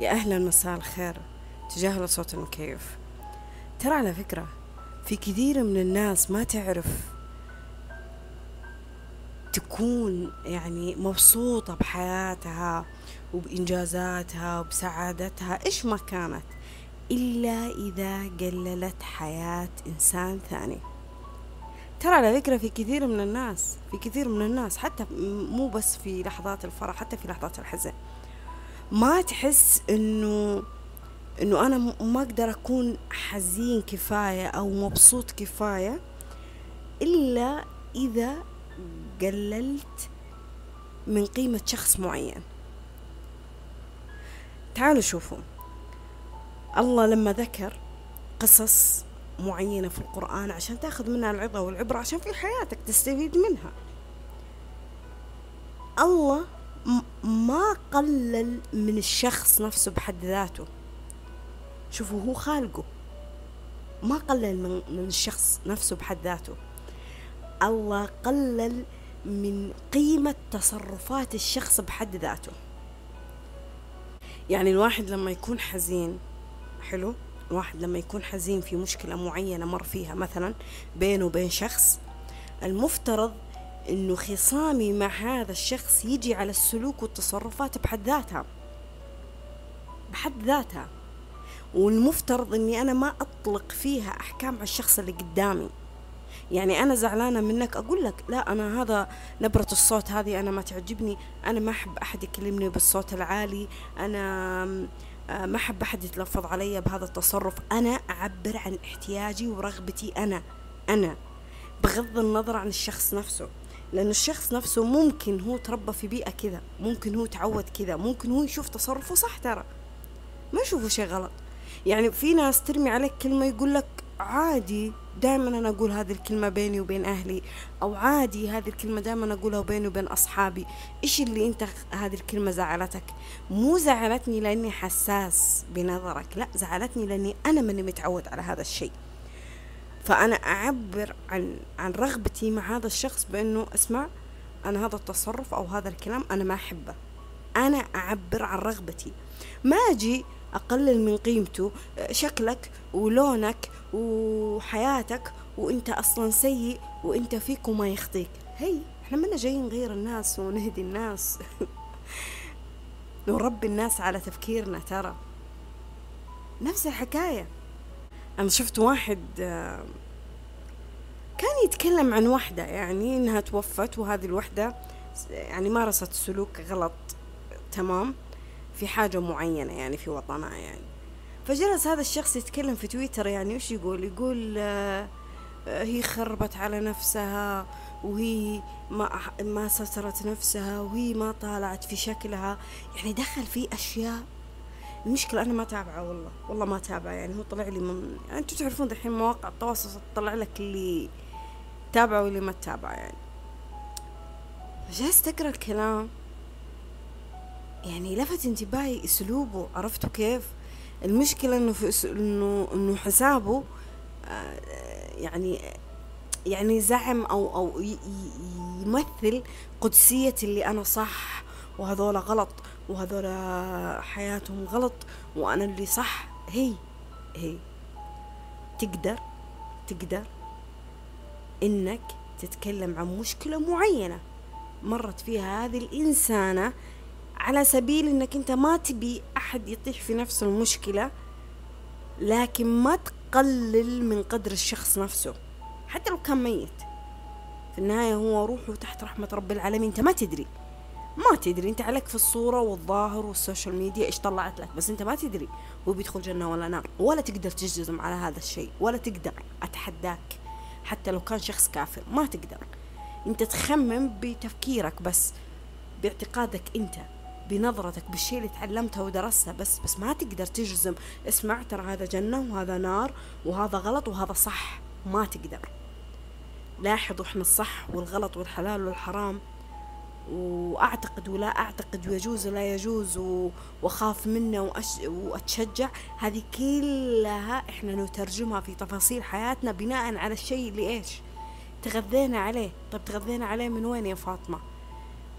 يا أهلا مساء الخير تجاهلوا صوت المكيف. ترى على فكرة في كثير من الناس ما تعرف تكون يعني مبسوطة بحياتها وبإنجازاتها وبسعادتها إيش ما كانت إلا إذا قللت حياة إنسان ثاني. ترى على فكرة في كثير من الناس في كثير من الناس حتى مو بس في لحظات الفرح حتى في لحظات الحزن. ما تحس إنه إنه أنا ما أقدر أكون حزين كفاية أو مبسوط كفاية إلا إذا قللت من قيمة شخص معين. تعالوا شوفوا. الله لما ذكر قصص معينة في القرآن عشان تأخذ منها العظة والعبرة عشان في حياتك تستفيد منها. الله ما قلل من الشخص نفسه بحد ذاته. شوفوا هو خالقه. ما قلل من, من الشخص نفسه بحد ذاته. الله قلل من قيمة تصرفات الشخص بحد ذاته. يعني الواحد لما يكون حزين حلو؟ الواحد لما يكون حزين في مشكلة معينة مر فيها مثلا بينه وبين شخص المفترض إنه خصامي مع هذا الشخص يجي على السلوك والتصرفات بحد ذاتها. بحد ذاتها. والمفترض إني أنا ما أطلق فيها أحكام على الشخص اللي قدامي. يعني أنا زعلانة منك أقول لك لا أنا هذا نبرة الصوت هذه أنا ما تعجبني أنا ما أحب أحد يكلمني بالصوت العالي أنا آه، ما أحب أحد يتلفظ علي بهذا التصرف. أنا أعبر عن احتياجي ورغبتي أنا أنا بغض النظر عن الشخص نفسه. لأن الشخص نفسه ممكن هو تربى في بيئة كذا ممكن هو تعود كذا ممكن هو يشوف تصرفه صح ترى. ما يشوفه شيء غلط. يعني في ناس ترمي عليك كلمة يقول لك عادي دائما أنا أقول هذه الكلمة بيني وبين أهلي أو عادي هذه الكلمة دائما أقولها بيني وبين أصحابي. إيش اللي أنت هذه الكلمة زعلتك؟ مو زعلتني لأني حساس بنظرك لا زعلتني لأني أنا ماني متعود على هذا الشيء. فأنا أعبر عن عن رغبتي مع هذا الشخص بأنه أسمع أنا هذا التصرف أو هذا الكلام أنا ما أحبه. أنا أعبر عن رغبتي. ما أجي أقلل من قيمته شكلك ولونك وحياتك وإنت أصلا سيء وإنت فيك وما يخطيك. هي إحنا منا جايين نغير الناس ونهدي الناس. نربي الناس على تفكيرنا ترى. نفس الحكاية. أنا شفت واحد آه، كان يتكلم عن وحدة يعني إنها توفت وهذه الوحدة يعني مارست سلوك غلط تمام في حاجة معينة يعني في وطنها يعني. فجلس هذا الشخص يتكلم في تويتر يعني وش يقول؟ يقول آه هي خربت على نفسها وهي ما ما سترت نفسها وهي ما طالعت في شكلها. يعني دخل في أشياء المشكلة أنا ما تابعة والله والله ما تابعة يعني هو طلع لي من أنتوا تعرفون دحين مواقع التواصل تطلع لك اللي تابعة واللي ما تابعة يعني. فجلست أقرأ الكلام. يعني لفت انتباهي أسلوبه عرفتوا كيف؟ المشكلة إنه في إنه إنه حسابه آه، يعني يعني زعم أو أو يمثل قدسية اللي أنا صح وهذول غلط. وهذول حياتهم غلط وأنا اللي صح. هي هي. تقدر تقدر إنك تتكلم عن مشكلة معينة مرت فيها هذه الإنسانة على سبيل إنك أنت ما تبي أحد يطيح في نفس المشكلة لكن ما تقلل من قدر الشخص نفسه حتى لو كان ميت. في النهاية هو روحه تحت رحمة رب العالمين أنت ما تدري. ما تدري انت عليك في الصورة والظاهر وال social media إيش طلعت لك بس انت ما تدري. هو بيدخل جنة ولا نار ولا تقدر تجزم على هذا الشيء ولا تقدر أتحداك. حتى لو كان شخص كافر ما تقدر. انت تخمن بتفكيرك بس باعتقادك انت بنظرتك بالشيء اللي تعلمته ودرسته بس بس ما تقدر تجزم. اسمع ترى هذا جنة وهذا نار وهذا غلط وهذا صح. ما تقدر. لاحظوا إحنا الصح والغلط والحلال والحرام. وأعتقد ولا أعتقد ويجوز ولا يجوز وأخاف منه وأش... وأتشجع. هذه كلها إحنا نترجمها في تفاصيل حياتنا بناء على الشيء اللي إيش؟ تغذينا عليه. طيب تغذينا عليه من وين يا فاطمة؟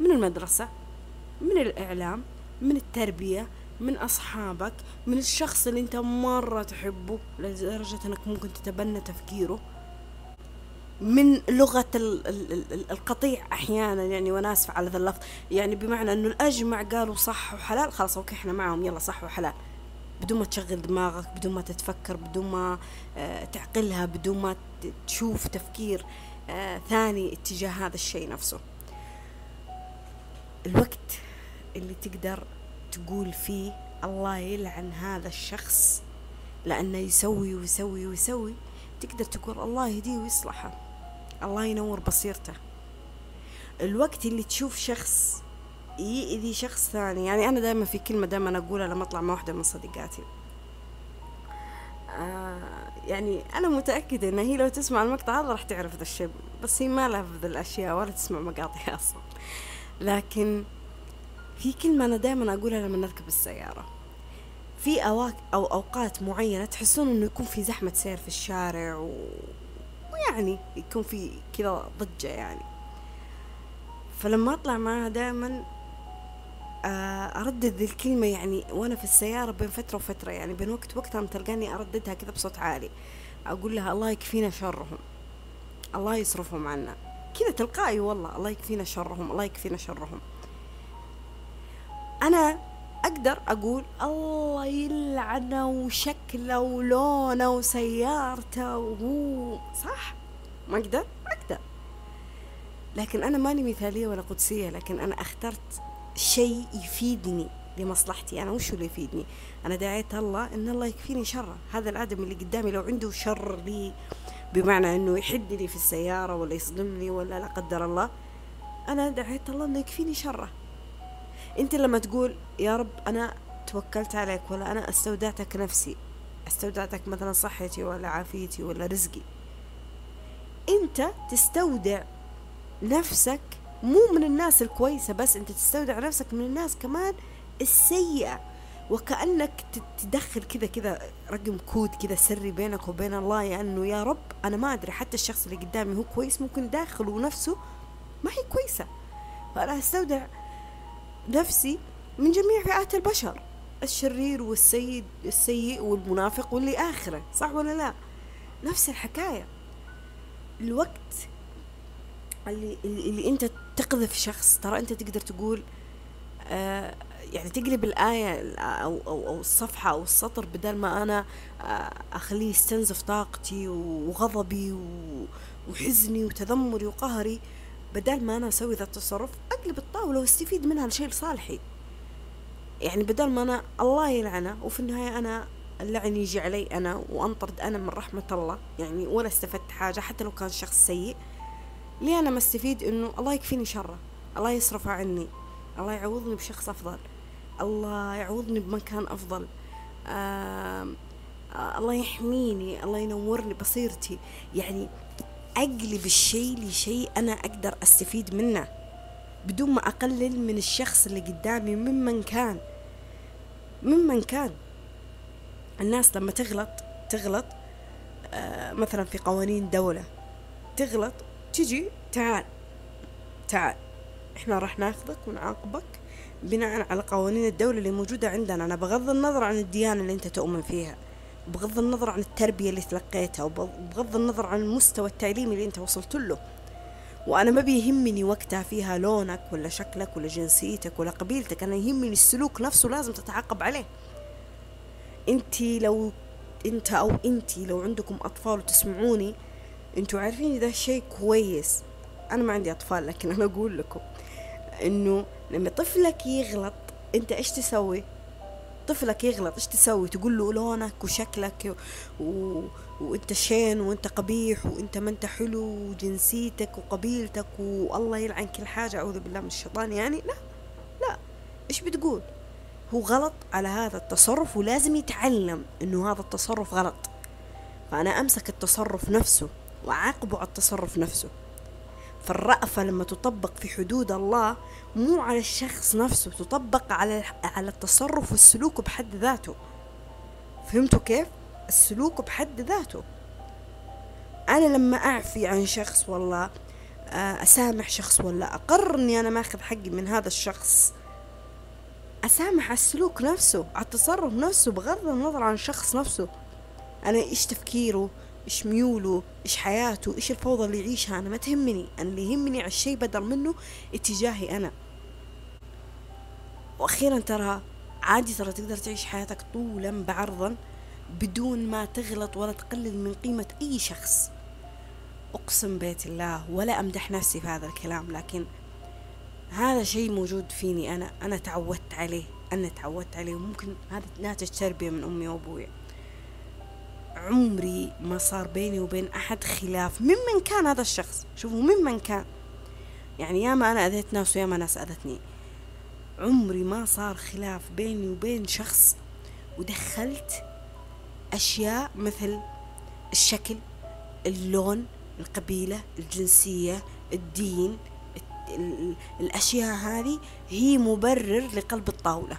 من المدرسة من الإعلام من التربية من أصحابك من الشخص اللي أنت مرة تحبه لدرجة أنك ممكن تتبنى تفكيره. من لغة القطيع أحيانا يعني وأنا آسفة على ذا اللفظ. يعني بمعنى أنه الأجمع قالوا صح وحلال خلاص أوكي إحنا معهم يلا صح وحلال. بدون ما تشغل دماغك بدون ما تتفكر بدون ما آه، تعقلها بدون ما تشوف تفكير آه، ثاني اتجاه هذا الشيء نفسه. الوقت اللي تقدر تقول فيه الله يلعن هذا الشخص لأنه يسوي ويسوي ويسوي تقدر تقول الله يهديه ويصلحه. الله ينور بصيرته. الوقت اللي تشوف شخص يأذي شخص ثاني يعني أنا دائما في كلمة دائما أقولها لما أطلع مع واحدة من صديقاتي. آه يعني أنا متأكدة إن هي لو تسمع المقطع هذا راح تعرف ذا الشيء بس هي ما لها في ذا الأشياء ولا تسمع مقاطعي أصلا. لكن في كلمة أنا دائما أقولها لما نركب السيارة. في أواك أو أوقات معينة تحسون إنه يكون في زحمة سير في الشارع و... ويعني يكون في كذا ضجة يعني. فلما أطلع معها دائما آه، أردد الكلمة يعني وأنا في السيارة بين فترة وفترة يعني بين وقت وقت تلقاني أرددها كذا بصوت عالي. أقول لها الله يكفينا شرهم. الله يصرفهم عنا. كذا تلقائي والله الله يكفينا شرهم الله يكفينا شرهم. أنا أقدر أقول الله يلعنه وشكله ولونه وسيارته وهو صح؟ ما أقدر؟ أقدر. لكن أنا ماني مثالية ولا قدسية لكن أنا أخترت شيء يفيدني لمصلحتي. أنا وش اللي يفيدني؟ أنا دعيت الله إن الله يكفيني شره. هذا الآدم اللي قدامي لو عنده شر لي بمعنى إنه يحد لي في السيارة ولا يصدمني ولا لا قدر الله أنا دعيت الله إنه يكفيني شره. أنت لما تقول يا رب أنا توكلت عليك ولا أنا استودعتك نفسي استودعتك مثلا صحتي ولا عافيتي ولا رزقي. أنت تستودع نفسك مو من الناس الكويسة بس أنت تستودع نفسك من الناس كمان السيئة. وكأنك تدخل كذا كذا رقم كود كذا سري بينك وبين الله يعني يا رب أنا ما أدري حتى الشخص اللي قدامي هو كويس ممكن داخله نفسه ما هي كويسة. فأنا أستودع نفسي من جميع فئات البشر الشرير والسيد السيء والمنافق واللي آخره صح ولا لا؟ نفس الحكاية. الوقت اللي, اللي أنت تقذف شخص ترى أنت تقدر تقول آه يعني تقلب الآية أو, أو, أو الصفحة أو السطر بدل ما أنا آه أخليه يستنزف طاقتي وغضبي وحزني وتذمري وقهري. بدل ما أنا أسوي ذا التصرف أقلب الطاولة واستفيد منها لشيء لصالحي. يعني بدل ما أنا الله يلعنه وفي النهاية أنا اللعن يجي علي أنا وأنطرد أنا من رحمة الله. يعني ولا استفدت حاجة حتى لو كان شخص سيء. ليه أنا ما أستفيد؟ إنه الله يكفيني شره. الله يصرفه عني. الله يعوضني بشخص أفضل. الله يعوضني بمكان أفضل. آه الله يحميني. الله ينورني بصيرتي. يعني أقلب الشيء لشيء أنا أقدر أستفيد منه بدون ما أقلل من الشخص اللي قدامي ممن كان. ممن كان. الناس لما تغلط تغلط آه مثلا في قوانين دولة تغلط تجي تعال تعال إحنا راح ناخذك ونعاقبك بناء على قوانين الدولة اللي موجودة عندنا. أنا بغض النظر عن الديانة اللي أنت تؤمن فيها. بغض النظر عن التربية اللي تلقيتها وبغض النظر عن المستوى التعليمي اللي أنت وصلت له. وأنا ما بيهمني وقتها فيها لونك ولا شكلك ولا جنسيتك ولا قبيلتك أنا يهمني السلوك نفسه لازم تتعاقب عليه. أنت لو أنت أو أنت لو عندكم أطفال وتسمعوني أنتوا عارفين ده شيء كويس. أنا ما عندي أطفال لكن أنا أقول لكم إنه لما طفلك يغلط أنت إيش تسوي؟ طفلك يغلط إيش تسوي؟ تقول له لونك وشكلك و... وأنت شين وأنت قبيح وأنت ما أنت حلو وجنسيتك وقبيلتك والله يلعن كل حاجة أعوذ بالله من الشيطان يعني. لا لا. إيش بتقول؟ هو غلط على هذا التصرف ولازم يتعلم إنه هذا التصرف غلط. فأنا أمسك التصرف نفسه وعاقبه على التصرف نفسه. فالرأفة لما تطبق في حدود الله مو على الشخص نفسه تطبق على على التصرف والسلوك بحد ذاته. فهمتوا كيف؟ السلوك بحد ذاته. أنا لما أعفي عن شخص والله آه، أسامح شخص ولا أقرر إني أنا ماخذ حقي من هذا الشخص. أسامح على السلوك نفسه على التصرف نفسه بغض النظر عن الشخص نفسه. أنا إيش تفكيره؟ إيش ميوله إيش حياته إيش الفوضى اللي يعيشها. أنا ما تهمني. أنا اللي يهمني على الشيء بدل منه اتجاهي أنا. وأخيرا ترى عادي ترى تقدر تعيش حياتك طولا بعرضا بدون ما تغلط ولا تقلل من قيمة أي شخص. أقسم بيت الله ولا أمدح نفسي في هذا الكلام لكن هذا شيء موجود فيني أنا. أنا تعودت عليه. أنا تعودت عليه. وممكن هذا ناتج تربية من أمي وأبوي عمري ما صار بيني وبين أحد خلاف ممن كان هذا الشخص. شوفوا ممن كان. يعني ياما أنا أذيت ناس وياما ناس أذتني. عمري ما صار خلاف بيني وبين شخص ودخلت أشياء مثل الشكل اللون القبيلة الجنسية الدين الأشياء هذه هي مبرر لقلب الطاولة.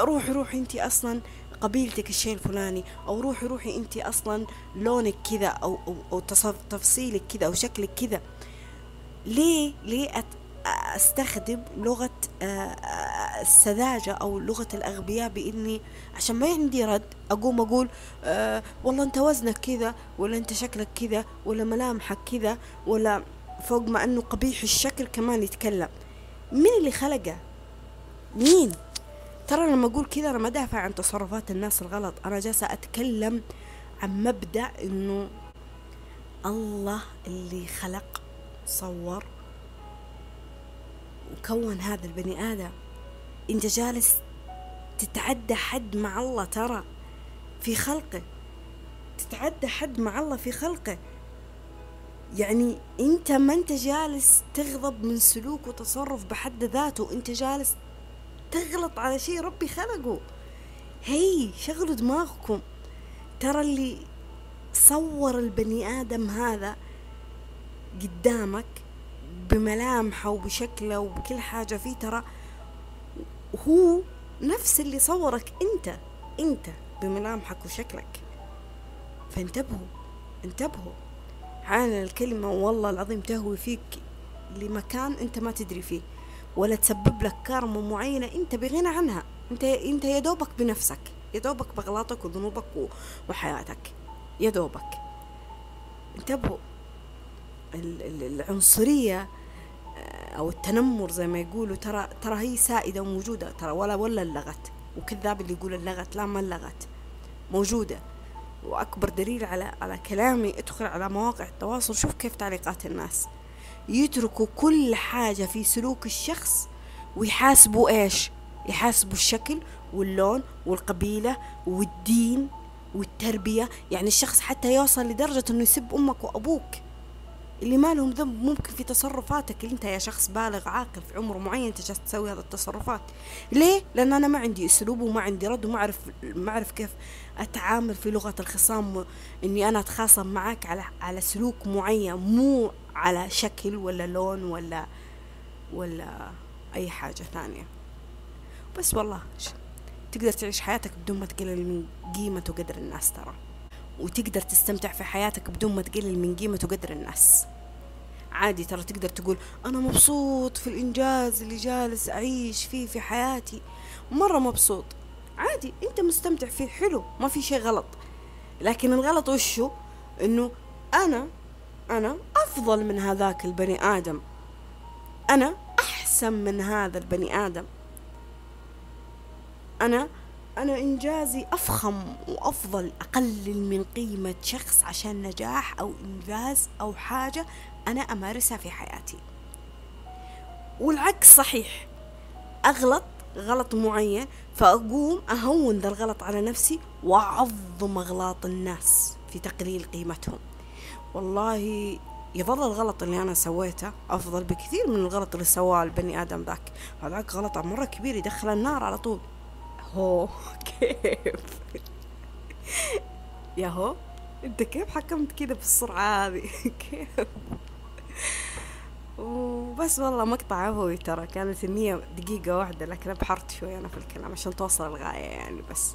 روحي روحي انت أصلا قبيلتك الشيء الفلاني أو روحي روحي انت أصلا لونك كذا أو أو, أو تفصيلك كذا أو شكلك كذا. ليه ليه أستخدم لغة آه، آه، السذاجة أو لغة الأغبياء بإني عشان ما عندي رد؟ أقوم أقول أه والله أنت وزنك كذا ولا أنت شكلك كذا ولا ملامحك كذا ولا فوق ما أنه قبيح الشكل كمان يتكلم. مين اللي خلقه؟ مين؟ ترى لما أقول كذا أنا ما دافع عن تصرفات الناس الغلط. أنا جالسة أتكلم عن مبدأ إنه الله اللي خلق صور وكون هذا البني آدم. أنت جالس تتعدى حد مع الله ترى في خلقه. تتعدى حد مع الله في خلقه. يعني أنت ما أنت جالس تغضب من سلوك وتصرف بحد ذاته. أنت جالس تغلط على شيء ربي خلقه. هي شغلوا دماغكم. ترى اللي صور البني آدم هذا قدامك بملامحه وبشكله وبكل حاجة فيه ترى هو نفس اللي صورك أنت أنت بملامحك وشكلك. فانتبهوا انتبهوا. حان الكلمة والله العظيم تهوي فيك لمكان أنت ما تدري فيه. ولا تسبب لك كارما معينة انت بغنى عنها. انت انت يا دوبك بنفسك يا دوبك بغلاطك وذنوبك وحياتك. يا دوبك. انتبهوا. العنصرية آه، أو التنمر زي ما يقولوا ترى ترى هي سائدة وموجودة. ترى ولا ولا اللغت. وكذاب اللي يقول اللغت لا ما اللغت. موجودة. وأكبر دليل على على كلامي ادخل على مواقع التواصل شوف كيف تعليقات الناس. يتركوا كل حاجة في سلوك الشخص ويحاسبوا إيش؟ يحاسبوا الشكل واللون والقبيلة والدين والتربية. يعني الشخص حتى يوصل لدرجة إنه يسب أمك وأبوك اللي ما لهم ذنب. ممكن في تصرفاتك اللي أنت يا شخص بالغ عاقل في عمر معين أنت جالس تسوي هذه التصرفات. ليه؟ لأن أنا ما عندي أسلوب وما عندي رد وما اعرف ما أعرف كيف أتعامل في لغة الخصام. إني أنا أتخاصم معك على على سلوك معين مو على شكل ولا لون ولا ولا أي حاجة ثانية. بس والله تقدر تعيش حياتك بدون ما تقلل من قيمة وقدر الناس ترى. وتقدر تستمتع في حياتك بدون ما تقلل من قيمة وقدر الناس. عادي ترى تقدر تقول أنا مبسوط في الإنجاز اللي جالس أعيش فيه في حياتي. مرة مبسوط. عادي أنت مستمتع فيه حلو ما في شيء غلط. لكن الغلط وشو؟ إنه أنا أنا أفضل من هذاك البني آدم. أنا أحسن من هذا البني آدم. أنا أنا إنجازي أفخم وأفضل أقلل من قيمة شخص عشان نجاح أو إنجاز أو حاجة أنا أمارسها في حياتي. والعكس صحيح. أغلط غلط معين فأقوم أهون ذا الغلط على نفسي وأعظم أغلاط الناس في تقليل قيمتهم. والله يظل الغلط اللي أنا سويته أفضل بكثير من الغلط اللي سواه البني آدم ذاك. هذاك غلط مرة كبير يدخل النار على طول. هو كيف؟ يا هو أنت كيف حكمت كذا بالسرعة هذه؟ كيف؟ وبس والله مقطع عفوي ترى كانت النية دقيقة واحدة لكن أبحرت شوي أنا في الكلام عشان توصل الغاية يعني بس.